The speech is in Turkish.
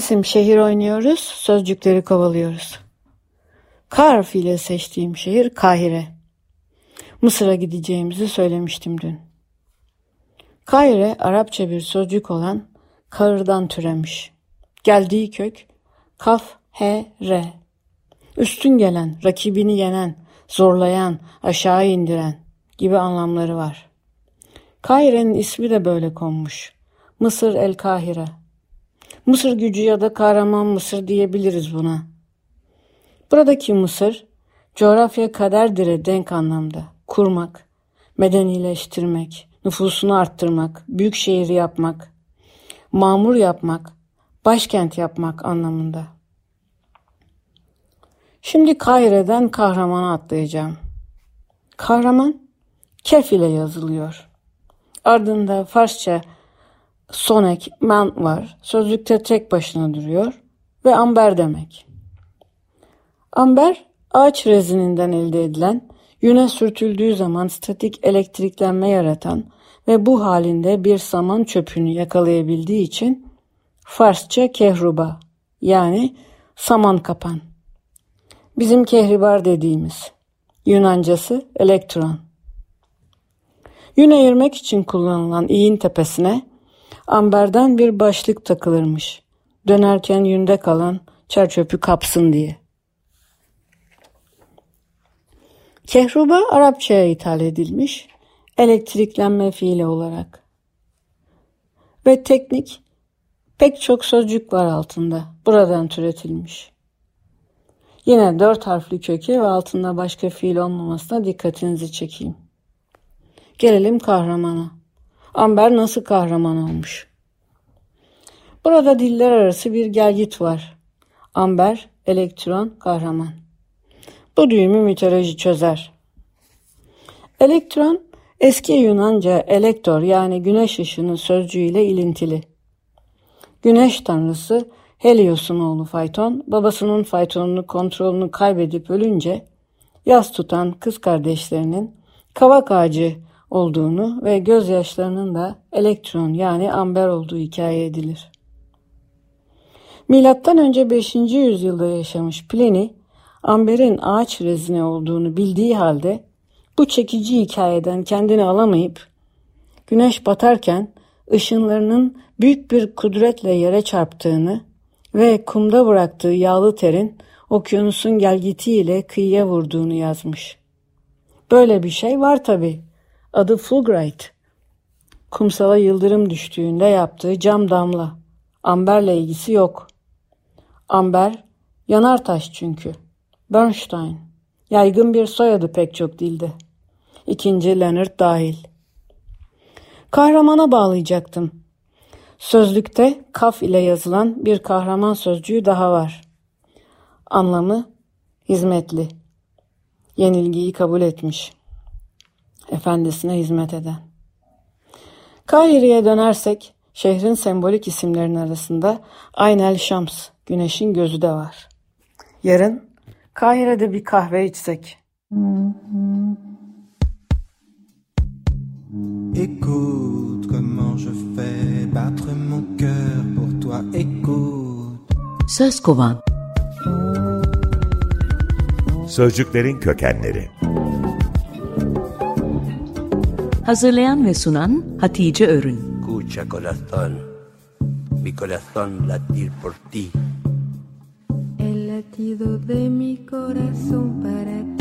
İsim şehir oynuyoruz, sözcükleri kovalıyoruz. K harfiyle seçtiğim şehir Kahire. Mısır'a gideceğimizi söylemiştim dün. Kahire Arapça bir sözcük olan kahırdan türemiş. Geldiği kök kaf, he, re. Üstün gelen, rakibini yenen, zorlayan, aşağı indiren gibi anlamları var. Kahire'nin ismi de böyle konmuş. Mısır el Kahire. Mısır gücü ya da kahraman Mısır diyebiliriz buna. Buradaki Mısır, coğrafya kaderdir'e denk anlamda. Kurmak, medenileştirmek, nüfusunu arttırmak, büyük şehri yapmak, mamur yapmak, başkent yapmak anlamında. Şimdi Kahire'den kahramana atlayacağım. Kahraman, kef ile yazılıyor. Ardında Farsça sonek, man var. Sözlükte tek başına duruyor ve amber demek. Amber, ağaç rezininden elde edilen, yüne sürtüldüğü zaman statik elektriklenme yaratan ve bu halinde bir saman çöpünü yakalayabildiği için Farsça kehruba yani saman kapan. Bizim kehribar dediğimiz. Yunancası elektron. Yün ayırmak için kullanılan iğin tepesine amberden bir başlık takılırmış. Dönerken yünde kalan çerçöpü kapsın diye. Kehruba Arapçaya ithal edilmiş elektriklenme fiili olarak. Ve teknik pek çok sözcük var altında. Buradan türetilmiş. Yine dört harfli köke ve altında başka fiil olmamasına dikkatinizi çekeyim. Gelelim kahramana. Amber nasıl kahraman olmuş? Burada diller arası bir gelgit var. Amber, elektron, kahraman. Bu düğümü mitoloji çözer. Elektron, eski Yunanca elektor yani güneş ışını sözcüğüyle ilintili. Güneş tanrısı Helios'un oğlu Fayton, babasının Fayton'unu kontrolünü kaybedip ölünce yas tutan kız kardeşlerinin kavak ağacı olduğunu ve gözyaşlarının da elektron yani amber olduğu hikaye edilir. Milattan önce 5. yüzyılda yaşamış Pliny, amberin ağaç rezine olduğunu bildiği halde bu çekici hikayeden kendini alamayıp güneş batarken ışınlarının büyük bir kudretle yere çarptığını ve kumda bıraktığı yağlı terin okyanusun gelgitiyle kıyıya vurduğunu yazmış. Böyle bir şey var tabi. Adı Fulbright. Kumsala yıldırım düştüğünde yaptığı cam damla. Amberle ilgisi yok. Amber yanar taş çünkü. Bernstein. Yaygın bir soyadı pek çok dilde. İkinci Leonard dahil. Kahramana bağlayacaktım. Sözlükte kaf ile yazılan bir kahraman sözcüğü daha var. Anlamı hizmetli. Yenilgiyi kabul etmiş. Efendisine hizmet eden. Kahire'ye dönersek şehrin sembolik isimlerinin arasında Aynel Şams, güneşin gözü de var. Yarın Kahire'de bir kahve içsek. Écoute comment je fais battre mon cœur pour toi, écoute. Söz kovan. Sözcüklerin kökenleri. Hazırlayan ve sunan Hatice Örün. Escucha corazón, mi corazón latir por ti. El latido de mi corazón para ti.